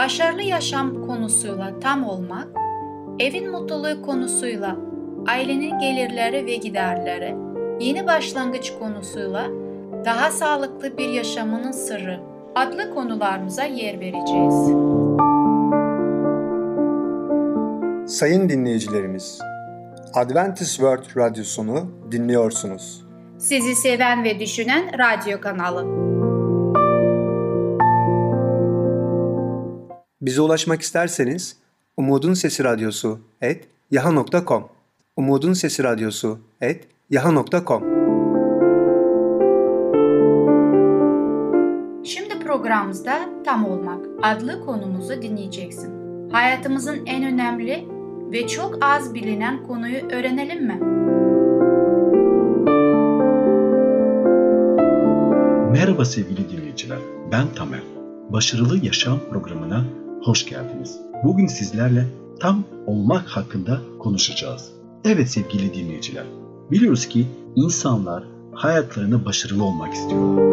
başarılı yaşam konusuyla tam olmak, evin mutluluğu konusuyla ailenin gelirleri ve giderleri, yeni başlangıç konusuyla daha sağlıklı bir yaşamının sırrı adlı konularımıza yer vereceğiz. Sayın dinleyicilerimiz, Adventist World Radyosunu dinliyorsunuz. Sizi seven ve düşünen radyo kanalı. Bize ulaşmak isterseniz Umutun Sesi Radyosu et yaha.com Umutun Sesi Radyosu et yaha.com Şimdi programımızda Tam Olmak adlı konumuzu dinleyeceksin. Hayatımızın en önemli ve çok az bilinen konuyu öğrenelim mi? Merhaba sevgili dinleyiciler, ben Tamer. Başarılı Yaşam programına hoş geldiniz. Bugün sizlerle tam olmak hakkında konuşacağız. Evet sevgili dinleyiciler, biliyoruz ki insanlar hayatlarında başarılı olmak istiyorlar.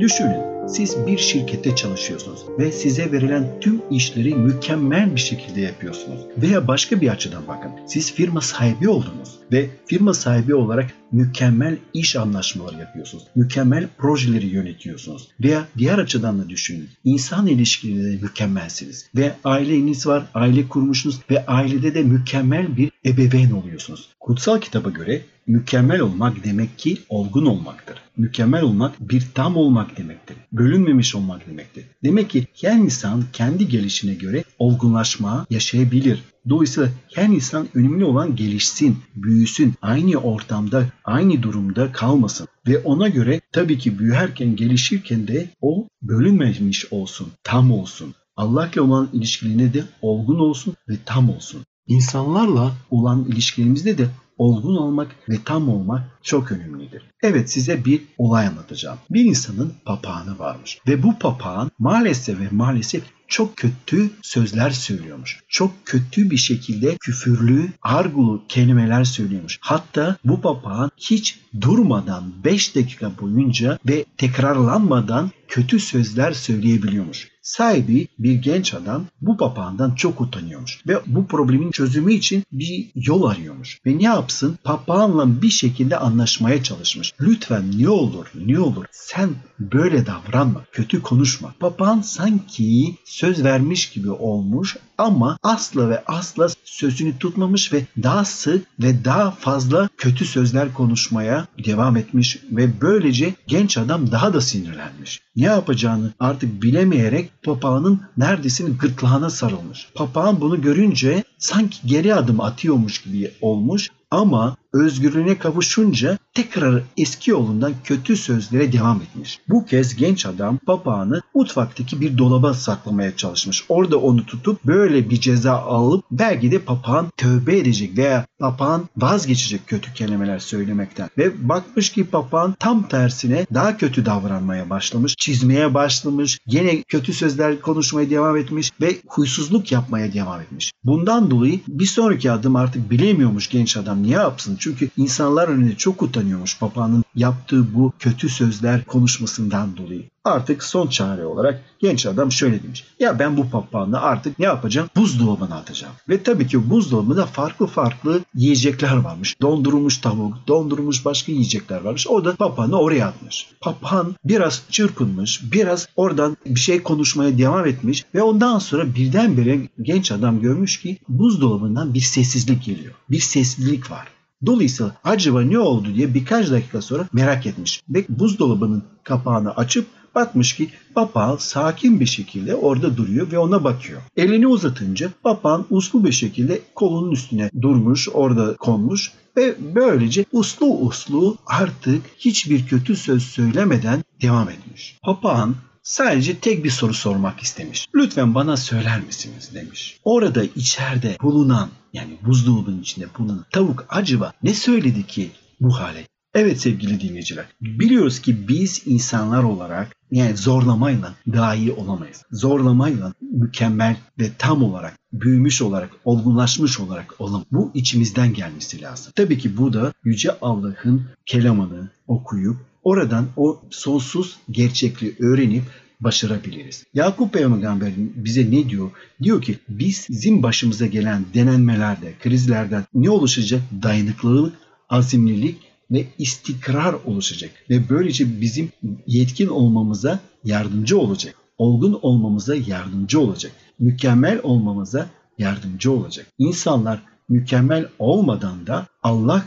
Düşünün, siz bir şirkette çalışıyorsunuz ve size verilen tüm işleri mükemmel bir şekilde yapıyorsunuz. Veya başka bir açıdan bakın. Siz firma sahibi oldunuz ve firma sahibi olarak mükemmel iş anlaşmaları yapıyorsunuz. Mükemmel projeleri yönetiyorsunuz. Veya diğer açıdan da düşünün. İnsan ilişkilerinde mükemmelsiniz. Ve aileniz var, aile kurmuşsunuz ve ailede de mükemmel bir ebeveyn oluyorsunuz. Kutsal kitaba göre mükemmel olmak demek ki olgun olmaktır. Mükemmel olmak bir tam olmak demektir. Bölünmemiş olmak demektir. Demek ki her insan kendi gelişine göre olgunlaşma yaşayabilir. Dolayısıyla her insan önemli olan gelişsin, büyüsün, aynı ortamda, aynı durumda kalmasın. Ve ona göre tabii ki büyürken, gelişirken de o bölünmemiş olsun, tam olsun. Allah'la olan ilişkilerine de olgun olsun ve tam olsun. İnsanlarla olan ilişkilerimizde de olgun olmak ve tam olmak çok önemlidir. Evet size bir olay anlatacağım. Bir insanın papağanı varmış ve bu papağan maalesef ve maalesef çok kötü sözler söylüyormuş. Çok kötü bir şekilde küfürlü, argulu kelimeler söylüyormuş. Hatta bu papağan hiç durmadan 5 dakika boyunca ve tekrarlanmadan kötü sözler söyleyebiliyormuş. Sahibi bir genç adam bu papağandan çok utanıyormuş ve bu problemin çözümü için bir yol arıyormuş. Ve ne yapsın? Papağanla bir şekilde anlaşmaya çalışmış. Lütfen ne olur ne olur sen böyle davranma, kötü konuşma. Papağan sanki söz vermiş gibi olmuş ama asla ve asla sözünü tutmamış ve daha sık ve daha fazla kötü sözler konuşmaya devam etmiş ve böylece genç adam daha da sinirlenmiş. Ne yapacağını artık bilemeyerek papağanın neredeyse gırtlağına sarılmış. Papağan bunu görünce sanki geri adım atıyormuş gibi olmuş ama özgürlüğüne kavuşunca tekrar eski yolundan kötü sözlere devam etmiş. Bu kez genç adam papağanı mutfaktaki bir dolaba saklamaya çalışmış. Orada onu tutup böyle bir ceza alıp belki de papağan tövbe edecek veya papağan vazgeçecek kötü kelimeler söylemekten. Ve bakmış ki papağan tam tersine daha kötü davranmaya başlamış, çizmeye başlamış, yine kötü sözler konuşmaya devam etmiş ve huysuzluk yapmaya devam etmiş. Bundan dolayı bir sonraki adım artık bilemiyormuş genç adam ne yapsın? Çünkü insanlar önünde çok utanıyormuş papağanın yaptığı bu kötü sözler konuşmasından dolayı. Artık son çare olarak genç adam şöyle demiş. Ya ben bu papağanı artık ne yapacağım? Buzdolabına atacağım. Ve tabii ki buzdolabında farklı farklı yiyecekler varmış. Dondurulmuş tavuk, dondurulmuş başka yiyecekler varmış. O da papağanı oraya atmış. Papağan biraz çırpınmış, biraz oradan bir şey konuşmaya devam etmiş ve ondan sonra birdenbire genç adam görmüş ki buzdolabından bir sessizlik geliyor. Bir sessizlik var. Dolayısıyla acaba ne oldu diye birkaç dakika sonra merak etmiş ve buzdolabının kapağını açıp bakmış ki papağan sakin bir şekilde orada duruyor ve ona bakıyor. Elini uzatınca papağan uslu bir şekilde kolunun üstüne durmuş, orada konmuş ve böylece uslu uslu artık hiçbir kötü söz söylemeden devam etmiş. Papağan Sadece tek bir soru sormak istemiş. Lütfen bana söyler misiniz demiş. Orada içeride bulunan yani buzdolabının içinde bulunan tavuk acaba ne söyledi ki bu hale Evet sevgili dinleyiciler, biliyoruz ki biz insanlar olarak yani zorlamayla daha iyi olamayız. Zorlamayla mükemmel ve tam olarak, büyümüş olarak, olgunlaşmış olarak olalım. Bu içimizden gelmesi lazım. Tabii ki bu da Yüce Allah'ın kelamını okuyup oradan o sonsuz gerçekliği öğrenip başarabiliriz. Yakup Peygamber bize ne diyor? Diyor ki bizim başımıza gelen denenmelerde, krizlerden ne oluşacak? Dayanıklılık, azimlilik ve istikrar oluşacak. Ve böylece bizim yetkin olmamıza yardımcı olacak. Olgun olmamıza yardımcı olacak. Mükemmel olmamıza yardımcı olacak. İnsanlar mükemmel olmadan da Allah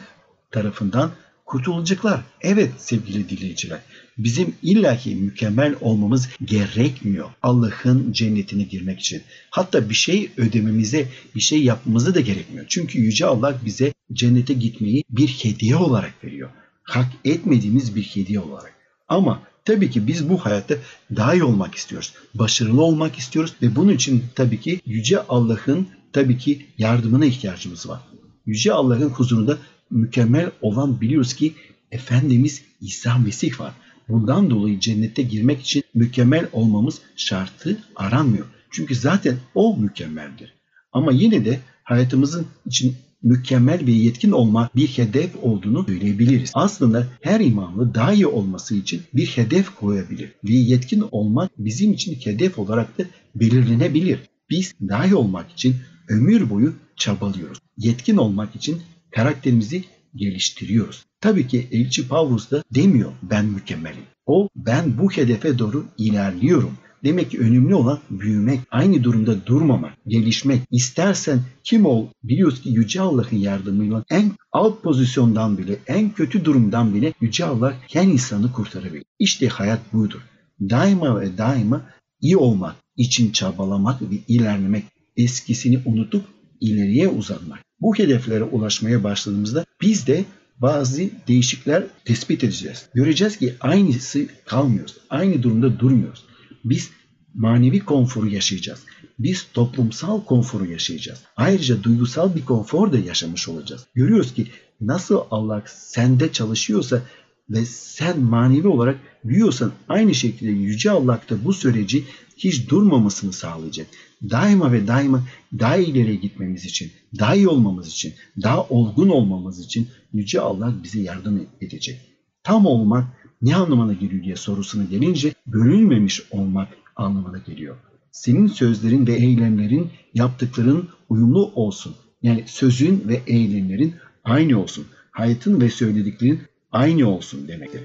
tarafından kurtulacaklar. Evet sevgili dinleyiciler. Bizim illaki mükemmel olmamız gerekmiyor. Allah'ın cennetine girmek için. Hatta bir şey ödememize, bir şey yapmamıza da gerekmiyor. Çünkü Yüce Allah bize cennete gitmeyi bir hediye olarak veriyor. Hak etmediğimiz bir hediye olarak. Ama tabii ki biz bu hayatta daha iyi olmak istiyoruz. Başarılı olmak istiyoruz ve bunun için tabii ki Yüce Allah'ın tabii ki yardımına ihtiyacımız var. Yüce Allah'ın huzurunda mükemmel olan biliyoruz ki Efendimiz İsa Mesih var. Bundan dolayı cennete girmek için mükemmel olmamız şartı aranmıyor. Çünkü zaten o mükemmeldir. Ama yine de hayatımızın için mükemmel ve yetkin olma bir hedef olduğunu söyleyebiliriz. Aslında her imanlı daha iyi olması için bir hedef koyabilir ve yetkin olmak bizim için hedef olarak da belirlenebilir. Biz daha iyi olmak için ömür boyu çabalıyoruz. Yetkin olmak için karakterimizi geliştiriyoruz. Tabii ki Elçi Pavlus da demiyor ben mükemmelim. O ben bu hedefe doğru ilerliyorum. Demek ki önemli olan büyümek, aynı durumda durmamak, gelişmek. İstersen kim ol biliyoruz ki Yüce Allah'ın yardımıyla en alt pozisyondan bile, en kötü durumdan bile Yüce Allah her insanı kurtarabilir. İşte hayat budur. Daima ve daima iyi olmak için çabalamak ve ilerlemek, eskisini unutup ileriye uzanmak. Bu hedeflere ulaşmaya başladığımızda biz de bazı değişiklikler tespit edeceğiz. Göreceğiz ki aynısı kalmıyoruz. Aynı durumda durmuyoruz. Biz manevi konforu yaşayacağız. Biz toplumsal konforu yaşayacağız. Ayrıca duygusal bir konfor da yaşamış olacağız. Görüyoruz ki nasıl Allah sende çalışıyorsa ve sen manevi olarak büyüyorsan aynı şekilde Yüce Allah da bu süreci hiç durmamasını sağlayacak. Daima ve daima daha ileriye gitmemiz için, daha iyi olmamız için, daha olgun olmamız için Yüce Allah bize yardım edecek. Tam olmak ne anlamına geliyor diye sorusuna gelince bölünmemiş olmak anlamına geliyor. Senin sözlerin ve eylemlerin yaptıkların uyumlu olsun. Yani sözün ve eylemlerin aynı olsun. Hayatın ve söylediklerin aynı olsun demektir.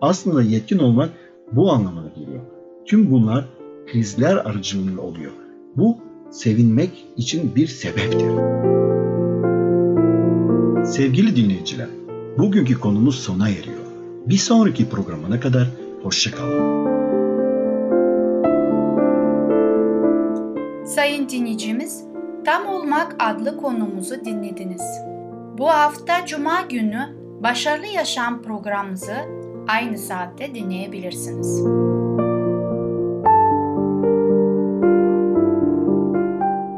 Aslında yetkin olmak bu anlamına geliyor. Tüm bunlar krizler aracılığıyla oluyor. Bu sevinmek için bir sebeptir. Sevgili dinleyiciler, bugünkü konumuz sona eriyor. Bir sonraki programına kadar hoşçakalın. Sayın dinleyicimiz, Tam Olmak adlı konumuzu dinlediniz. Bu hafta Cuma günü Başarılı Yaşam programımızı aynı saatte dinleyebilirsiniz.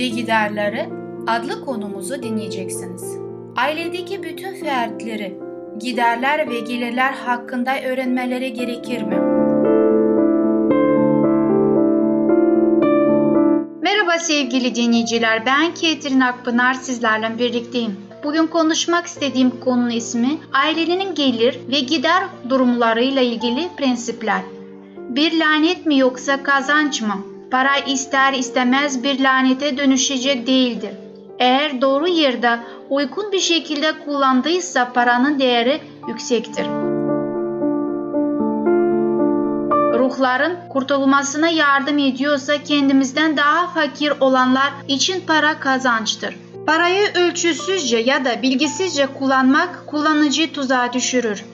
ve giderleri adlı konumuzu dinleyeceksiniz. Ailedeki bütün fertleri giderler ve gelirler hakkında öğrenmeleri gerekir mi? Merhaba sevgili dinleyiciler, ben Ketrin Akpınar sizlerle birlikteyim. Bugün konuşmak istediğim konunun ismi ailenin gelir ve gider durumlarıyla ilgili prensipler. Bir lanet mi yoksa kazanç mı? Para ister istemez bir lanete dönüşecek değildir. Eğer doğru yerde uygun bir şekilde kullandıysa paranın değeri yüksektir. ruhların kurtulmasına yardım ediyorsa kendimizden daha fakir olanlar için para kazançtır. Parayı ölçüsüzce ya da bilgisizce kullanmak kullanıcıyı tuzağa düşürür.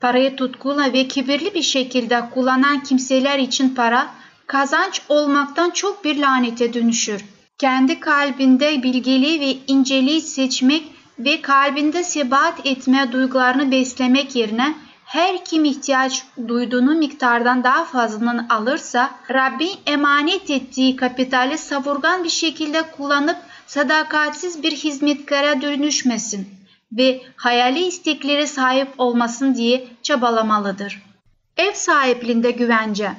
Parayı tutkuyla ve kibirli bir şekilde kullanan kimseler için para kazanç olmaktan çok bir lanete dönüşür. Kendi kalbinde bilgeliği ve inceliği seçmek ve kalbinde sebat etme duygularını beslemek yerine her kim ihtiyaç duyduğunu miktardan daha fazlasını alırsa Rabbin emanet ettiği kapitali savurgan bir şekilde kullanıp sadakatsiz bir hizmetkara dönüşmesin ve hayali istekleri sahip olmasın diye çabalamalıdır. Ev sahipliğinde güvence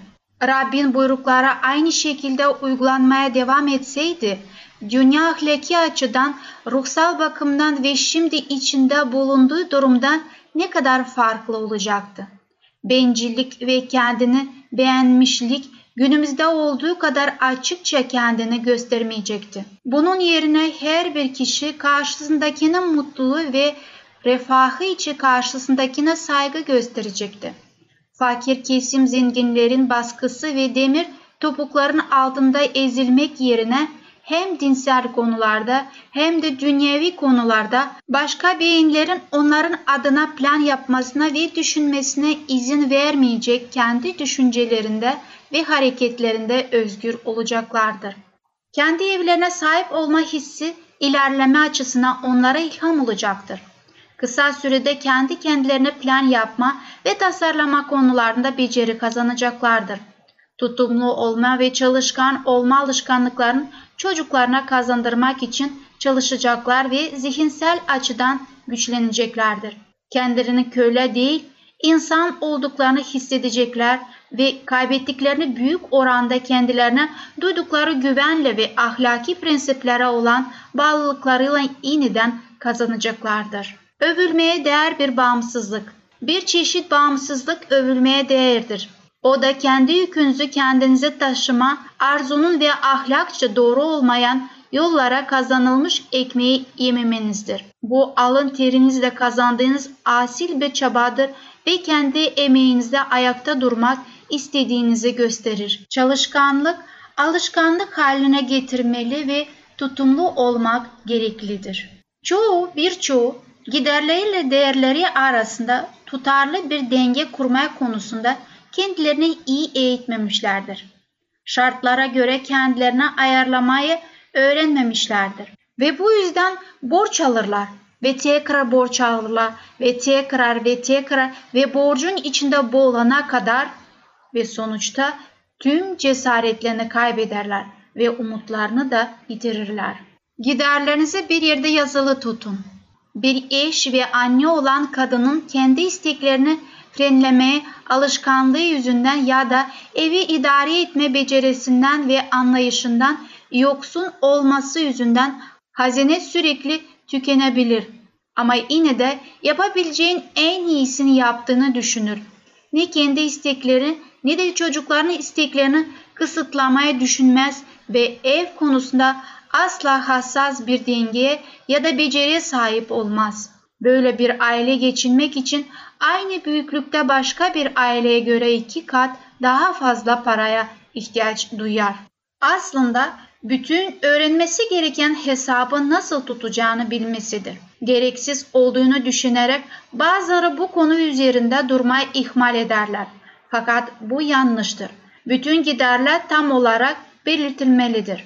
Rabbin buyruklara aynı şekilde uygulanmaya devam etseydi, dünya ahlaki açıdan, ruhsal bakımdan ve şimdi içinde bulunduğu durumdan ne kadar farklı olacaktı. Bencillik ve kendini beğenmişlik günümüzde olduğu kadar açıkça kendini göstermeyecekti. Bunun yerine her bir kişi karşısındakinin mutluluğu ve refahı için karşısındakine saygı gösterecekti. Fakir kesim zenginlerin baskısı ve demir topukların altında ezilmek yerine hem dinsel konularda hem de dünyevi konularda başka beyinlerin onların adına plan yapmasına ve düşünmesine izin vermeyecek kendi düşüncelerinde ve hareketlerinde özgür olacaklardır. Kendi evlerine sahip olma hissi ilerleme açısından onlara ilham olacaktır. Kısa sürede kendi kendilerine plan yapma ve tasarlama konularında beceri kazanacaklardır. Tutumlu olma ve çalışkan olma alışkanlıklarını çocuklarına kazandırmak için çalışacaklar ve zihinsel açıdan güçleneceklerdir. Kendilerini köle değil, insan olduklarını hissedecekler ve kaybettiklerini büyük oranda kendilerine duydukları güvenle ve ahlaki prensiplere olan bağlılıklarıyla yeniden kazanacaklardır. Övülmeye değer bir bağımsızlık. Bir çeşit bağımsızlık övülmeye değerdir. O da kendi yükünüzü kendinize taşıma, arzunun ve ahlakça doğru olmayan yollara kazanılmış ekmeği yememenizdir. Bu alın terinizle kazandığınız asil bir çabadır ve kendi emeğinizle ayakta durmak istediğinizi gösterir. Çalışkanlık, alışkanlık haline getirmeli ve tutumlu olmak gereklidir. Çoğu, birçoğu giderleriyle değerleri arasında tutarlı bir denge kurmaya konusunda kendilerini iyi eğitmemişlerdir. Şartlara göre kendilerine ayarlamayı öğrenmemişlerdir. Ve bu yüzden borç alırlar ve tekrar borç alırlar ve tekrar ve tekrar ve borcun içinde boğulana kadar ve sonuçta tüm cesaretlerini kaybederler ve umutlarını da yitirirler. Giderlerinizi bir yerde yazılı tutun. Bir eş ve anne olan kadının kendi isteklerini frenlemeye alışkanlığı yüzünden ya da evi idare etme becerisinden ve anlayışından yoksun olması yüzünden hazine sürekli tükenebilir. Ama yine de yapabileceğin en iyisini yaptığını düşünür. Ne kendi istekleri ne de çocukların isteklerini kısıtlamaya düşünmez ve ev konusunda asla hassas bir dengeye ya da beceriye sahip olmaz. Böyle bir aile geçinmek için aynı büyüklükte başka bir aileye göre iki kat daha fazla paraya ihtiyaç duyar. Aslında bütün öğrenmesi gereken hesabı nasıl tutacağını bilmesidir. Gereksiz olduğunu düşünerek bazıları bu konu üzerinde durmayı ihmal ederler. Fakat bu yanlıştır. Bütün giderler tam olarak belirtilmelidir.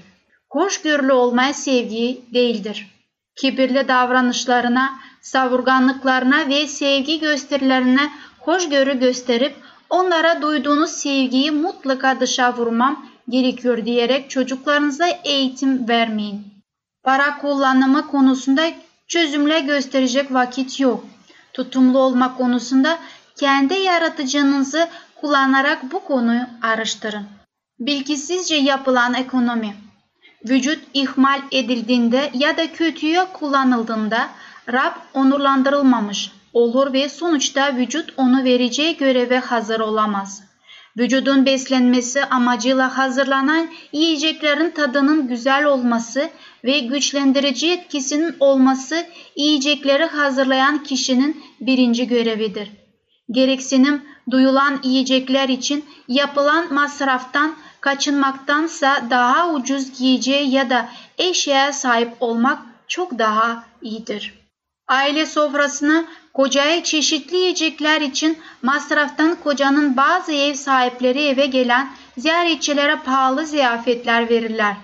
Hoşgörülü olmaya sevgi değildir. Kibirli davranışlarına, savurganlıklarına ve sevgi gösterilerine hoşgörü gösterip onlara duyduğunuz sevgiyi mutlaka dışa vurmam gerekiyor diyerek çocuklarınıza eğitim vermeyin. Para kullanımı konusunda çözümle gösterecek vakit yok. Tutumlu olma konusunda kendi yaratıcınızı kullanarak bu konuyu araştırın. Bilgisizce yapılan ekonomi Vücut ihmal edildiğinde ya da kötüye kullanıldığında Rab onurlandırılmamış olur ve sonuçta vücut onu vereceği göreve hazır olamaz. Vücudun beslenmesi amacıyla hazırlanan yiyeceklerin tadının güzel olması ve güçlendirici etkisinin olması yiyecekleri hazırlayan kişinin birinci görevidir. Gereksinim duyulan yiyecekler için yapılan masraftan kaçınmaktansa daha ucuz giyeceğe ya da eşyaya sahip olmak çok daha iyidir. Aile sofrasına kocaya çeşitli yiyecekler için masraftan kocanın bazı ev sahipleri eve gelen ziyaretçilere pahalı ziyafetler verirler.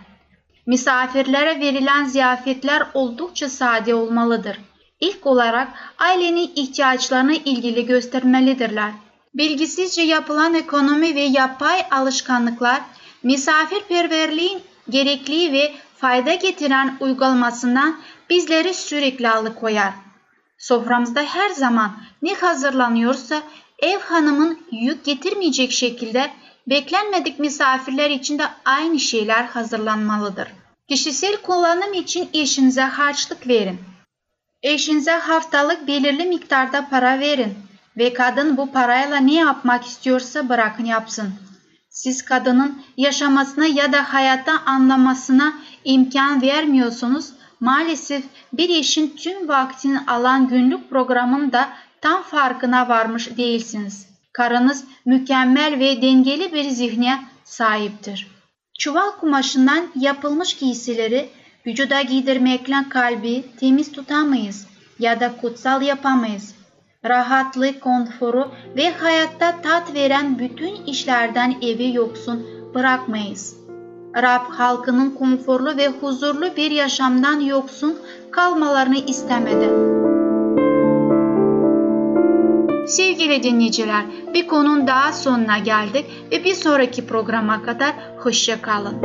Misafirlere verilen ziyafetler oldukça sade olmalıdır. İlk olarak ailenin ihtiyaçlarına ilgili göstermelidirler. Bilgisizce yapılan ekonomi ve yapay alışkanlıklar misafirperverliğin gerekli ve fayda getiren uygulamasından bizleri sürekli alıkoyar. Soframızda her zaman ne hazırlanıyorsa ev hanımın yük getirmeyecek şekilde beklenmedik misafirler için de aynı şeyler hazırlanmalıdır. Kişisel kullanım için eşinize harçlık verin. Eşinize haftalık belirli miktarda para verin ve kadın bu parayla ne yapmak istiyorsa bırakın yapsın. Siz kadının yaşamasına ya da hayatta anlamasına imkan vermiyorsunuz. Maalesef bir eşin tüm vaktini alan günlük programın da tam farkına varmış değilsiniz. Karınız mükemmel ve dengeli bir zihne sahiptir. Çuval kumaşından yapılmış giysileri vücuda giydirmekle kalbi temiz tutamayız ya da kutsal yapamayız. Rahatlık, konforu ve hayatta tat veren bütün işlerden evi yoksun bırakmayız. Rab halkının konforlu ve huzurlu bir yaşamdan yoksun kalmalarını istemedi. Sevgili dinleyiciler, bir konunun daha sonuna geldik ve bir sonraki programa kadar hoşça kalın.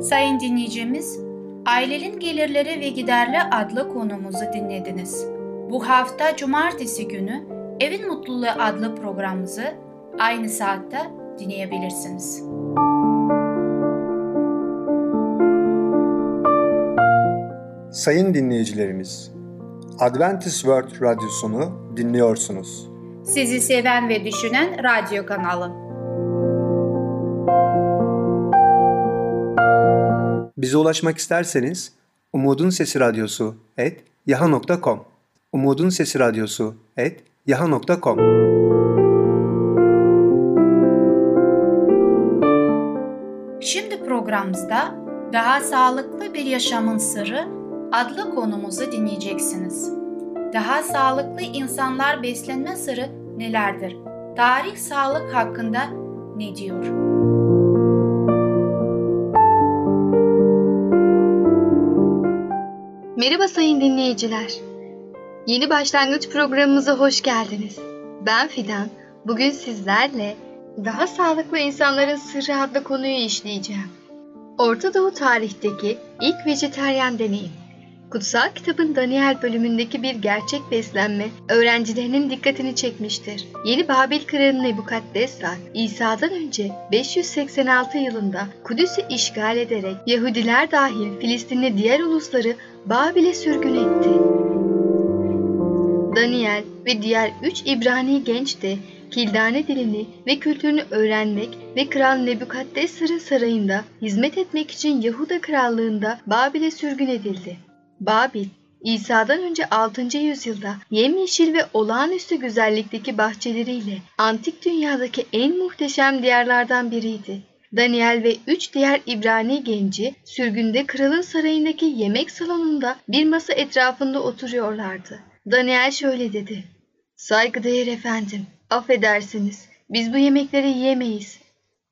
Sayın dinleyicimiz, Ailenin Gelirleri ve Giderleri adlı konumuzu dinlediniz. Bu hafta cumartesi günü Evin Mutluluğu adlı programımızı aynı saatte dinleyebilirsiniz. Sayın dinleyicilerimiz, Adventist World Radyosunu dinliyorsunuz. Sizi seven ve düşünen radyo kanalı. Bize ulaşmak isterseniz Umutun Sesi Radyosu et yaha.com Umutun Sesi Radyosu et yaha.com Şimdi programımızda Daha Sağlıklı Bir Yaşamın Sırrı adlı konumuzu dinleyeceksiniz. Daha sağlıklı insanlar beslenme sırrı nelerdir? Tarih sağlık hakkında ne diyor? Merhaba sayın dinleyiciler. Yeni başlangıç programımıza hoş geldiniz. Ben Fidan. Bugün sizlerle daha sağlıklı insanların sırrı adlı konuyu işleyeceğim. Orta Doğu tarihteki ilk vejeteryan deneyim. Kutsal kitabın Daniel bölümündeki bir gerçek beslenme öğrencilerinin dikkatini çekmiştir. Yeni Babil kralı Nebukadnezar, İsa'dan önce 586 yılında Kudüs'ü işgal ederek Yahudiler dahil Filistinli diğer ulusları Babil'e sürgün etti. Daniel ve diğer üç İbrani genç de Kildane dilini ve kültürünü öğrenmek ve Kral Nebukadnezar'ın sarayında hizmet etmek için Yahuda krallığında Babil'e sürgün edildi. Babil, İsa'dan önce 6. yüzyılda yemyeşil ve olağanüstü güzellikteki bahçeleriyle antik dünyadaki en muhteşem diyarlardan biriydi. Daniel ve üç diğer İbrani genci sürgünde kralın sarayındaki yemek salonunda bir masa etrafında oturuyorlardı. Daniel şöyle dedi. Saygıdeğer efendim, affedersiniz. Biz bu yemekleri yiyemeyiz.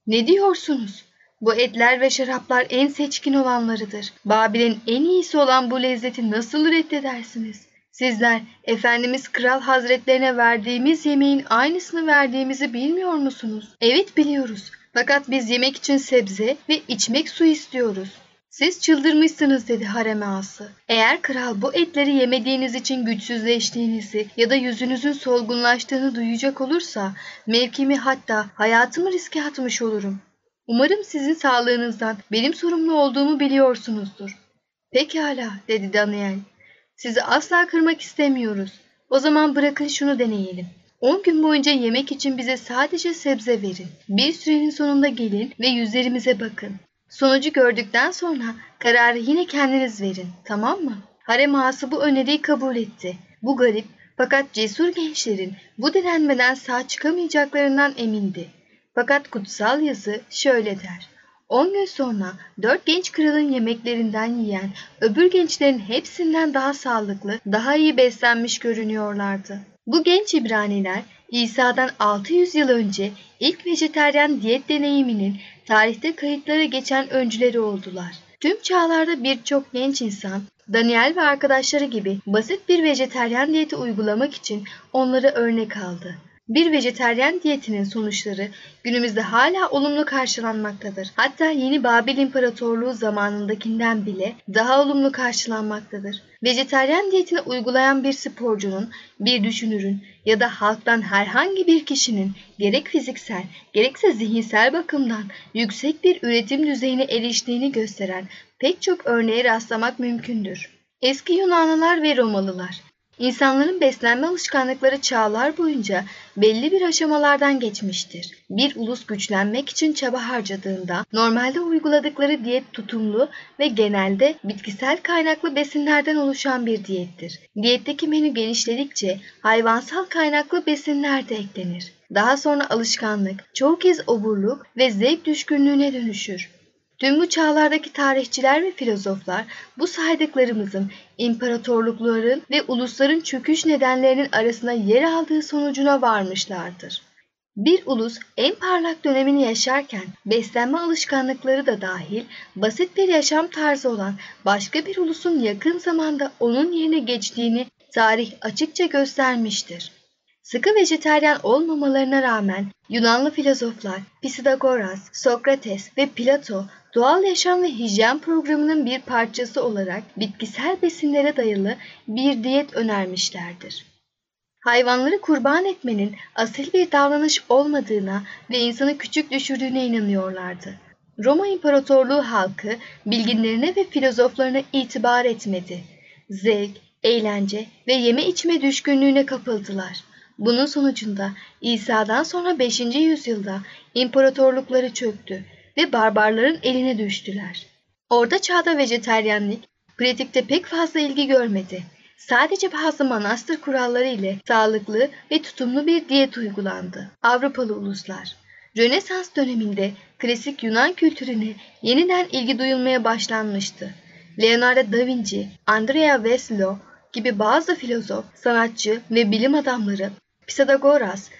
Ne diyorsunuz? Bu etler ve şaraplar en seçkin olanlarıdır. Babil'in en iyisi olan bu lezzeti nasıl reddedersiniz? Sizler Efendimiz Kral Hazretlerine verdiğimiz yemeğin aynısını verdiğimizi bilmiyor musunuz? Evet biliyoruz. Fakat biz yemek için sebze ve içmek su istiyoruz. Siz çıldırmışsınız dedi harem ağası. Eğer kral bu etleri yemediğiniz için güçsüzleştiğinizi ya da yüzünüzün solgunlaştığını duyacak olursa mevkimi hatta hayatımı riske atmış olurum. Umarım sizin sağlığınızdan benim sorumlu olduğumu biliyorsunuzdur. Pekala dedi Daniel. Sizi asla kırmak istemiyoruz. O zaman bırakın şunu deneyelim. 10 gün boyunca yemek için bize sadece sebze verin. Bir sürenin sonunda gelin ve yüzlerimize bakın. Sonucu gördükten sonra kararı yine kendiniz verin. Tamam mı? Harem ağası bu öneriyi kabul etti. Bu garip fakat cesur gençlerin bu denenmeden sağ çıkamayacaklarından emindi. Fakat kutsal yazı şöyle der. 10 gün sonra dört genç kralın yemeklerinden yiyen öbür gençlerin hepsinden daha sağlıklı, daha iyi beslenmiş görünüyorlardı. Bu genç İbraniler İsa'dan 600 yıl önce ilk vejeteryan diyet deneyiminin tarihte kayıtlara geçen öncüleri oldular. Tüm çağlarda birçok genç insan Daniel ve arkadaşları gibi basit bir vejeteryan diyeti uygulamak için onları örnek aldı. Bir vejeteryan diyetinin sonuçları günümüzde hala olumlu karşılanmaktadır. Hatta yeni Babil İmparatorluğu zamanındakinden bile daha olumlu karşılanmaktadır. Vejeteryan diyetini uygulayan bir sporcunun, bir düşünürün ya da halktan herhangi bir kişinin gerek fiziksel gerekse zihinsel bakımdan yüksek bir üretim düzeyine eriştiğini gösteren pek çok örneğe rastlamak mümkündür. Eski Yunanlılar ve Romalılar İnsanların beslenme alışkanlıkları çağlar boyunca belli bir aşamalardan geçmiştir. Bir ulus güçlenmek için çaba harcadığında normalde uyguladıkları diyet tutumlu ve genelde bitkisel kaynaklı besinlerden oluşan bir diyettir. Diyetteki menü genişledikçe hayvansal kaynaklı besinler de eklenir. Daha sonra alışkanlık, çoğu kez oburluk ve zevk düşkünlüğüne dönüşür. Tüm bu çağlardaki tarihçiler ve filozoflar bu saydıklarımızın imparatorlukların ve ulusların çöküş nedenlerinin arasında yer aldığı sonucuna varmışlardır. Bir ulus en parlak dönemini yaşarken beslenme alışkanlıkları da dahil basit bir yaşam tarzı olan başka bir ulusun yakın zamanda onun yerine geçtiğini tarih açıkça göstermiştir. Sıkı vejeteryan olmamalarına rağmen Yunanlı filozoflar Pisidagoras, Sokrates ve Plato doğal yaşam ve hijyen programının bir parçası olarak bitkisel besinlere dayalı bir diyet önermişlerdir. Hayvanları kurban etmenin asil bir davranış olmadığına ve insanı küçük düşürdüğüne inanıyorlardı. Roma İmparatorluğu halkı bilginlerine ve filozoflarına itibar etmedi. Zevk, eğlence ve yeme içme düşkünlüğüne kapıldılar. Bunun sonucunda İsa'dan sonra 5. yüzyılda imparatorlukları çöktü ve barbarların eline düştüler. Orta çağda vejeteryenlik pratikte pek fazla ilgi görmedi. Sadece bazı manastır kuralları ile sağlıklı ve tutumlu bir diyet uygulandı. Avrupalı uluslar Rönesans döneminde klasik Yunan kültürüne yeniden ilgi duyulmaya başlanmıştı. Leonardo da Vinci, Andrea Veslo gibi bazı filozof, sanatçı ve bilim adamları Pisagoras,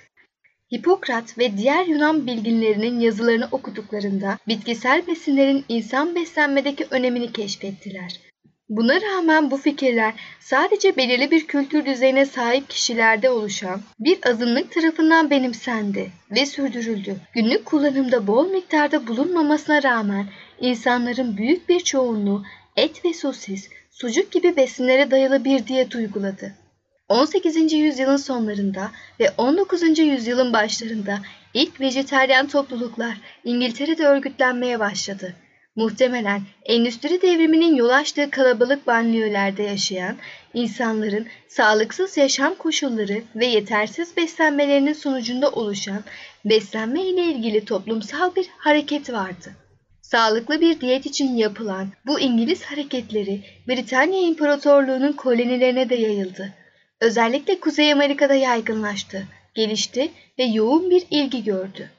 Hipokrat ve diğer Yunan bilginlerinin yazılarını okuduklarında bitkisel besinlerin insan beslenmedeki önemini keşfettiler. Buna rağmen bu fikirler sadece belirli bir kültür düzeyine sahip kişilerde oluşan bir azınlık tarafından benimsendi ve sürdürüldü. Günlük kullanımda bol miktarda bulunmamasına rağmen insanların büyük bir çoğunluğu et ve sosis, sucuk gibi besinlere dayalı bir diyet uyguladı. 18. yüzyılın sonlarında ve 19. yüzyılın başlarında ilk vejeteryan topluluklar İngiltere'de örgütlenmeye başladı. Muhtemelen endüstri devriminin yol açtığı kalabalık banliyölerde yaşayan insanların sağlıksız yaşam koşulları ve yetersiz beslenmelerinin sonucunda oluşan beslenme ile ilgili toplumsal bir hareket vardı. Sağlıklı bir diyet için yapılan bu İngiliz hareketleri Britanya İmparatorluğu'nun kolonilerine de yayıldı. Özellikle Kuzey Amerika'da yaygınlaştı, gelişti ve yoğun bir ilgi gördü.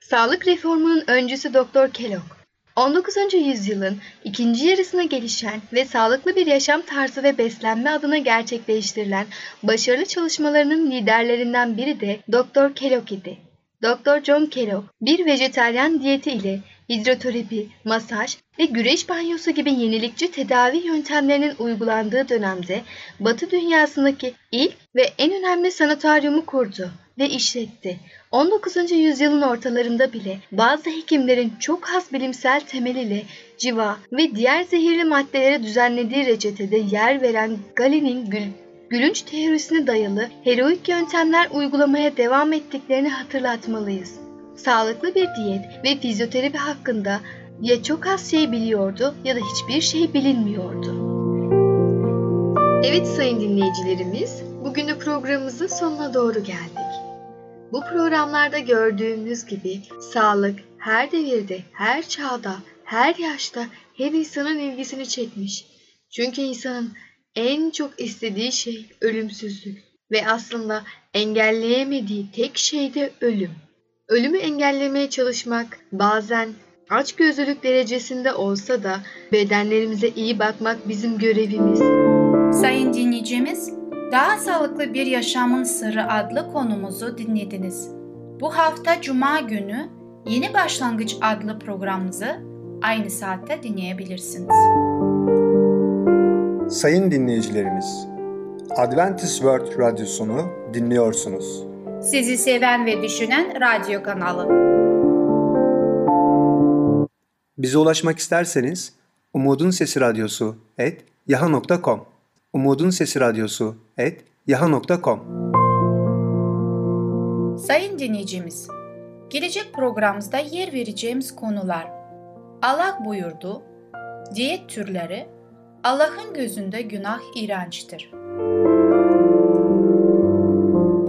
Sağlık reformunun öncüsü Doktor Kellogg, 19. yüzyılın ikinci yarısına gelişen ve sağlıklı bir yaşam tarzı ve beslenme adına gerçekleştirilen başarılı çalışmalarının liderlerinden biri de Doktor Kellogg idi. Doktor John Kellogg bir vejeteryan diyeti ile hidroterapi, masaj ve güreş banyosu gibi yenilikçi tedavi yöntemlerinin uygulandığı dönemde Batı dünyasındaki ilk ve en önemli sanatoryumu kurdu ve işletti. 19. yüzyılın ortalarında bile bazı hekimlerin çok az bilimsel temeliyle civa ve diğer zehirli maddelere düzenlediği reçetede yer veren Galen'in gül gülünç teorisine dayalı heroik yöntemler uygulamaya devam ettiklerini hatırlatmalıyız. Sağlıklı bir diyet ve fizyoterapi hakkında ya çok az şey biliyordu ya da hiçbir şey bilinmiyordu. Evet sayın dinleyicilerimiz, bugün de programımızın sonuna doğru geldik. Bu programlarda gördüğümüz gibi sağlık her devirde, her çağda, her yaşta her insanın ilgisini çekmiş. Çünkü insanın en çok istediği şey ölümsüzlük ve aslında engelleyemediği tek şey de ölüm. Ölümü engellemeye çalışmak bazen açgözlülük derecesinde olsa da bedenlerimize iyi bakmak bizim görevimiz. Sayın dinleyicimiz, Daha Sağlıklı Bir Yaşamın Sırrı adlı konumuzu dinlediniz. Bu hafta Cuma günü Yeni Başlangıç adlı programımızı aynı saatte dinleyebilirsiniz. Sayın dinleyicilerimiz, Adventist World Radyosunu dinliyorsunuz. Sizi seven ve düşünen radyo kanalı. Bize ulaşmak isterseniz Umutun Sesi Radyosu et yaha.com Umutun Sesi Radyosu et yaha.com Sayın dinleyicimiz, gelecek programımızda yer vereceğimiz konular Allah buyurdu, diyet türleri, Allah'ın gözünde günah iğrençtir.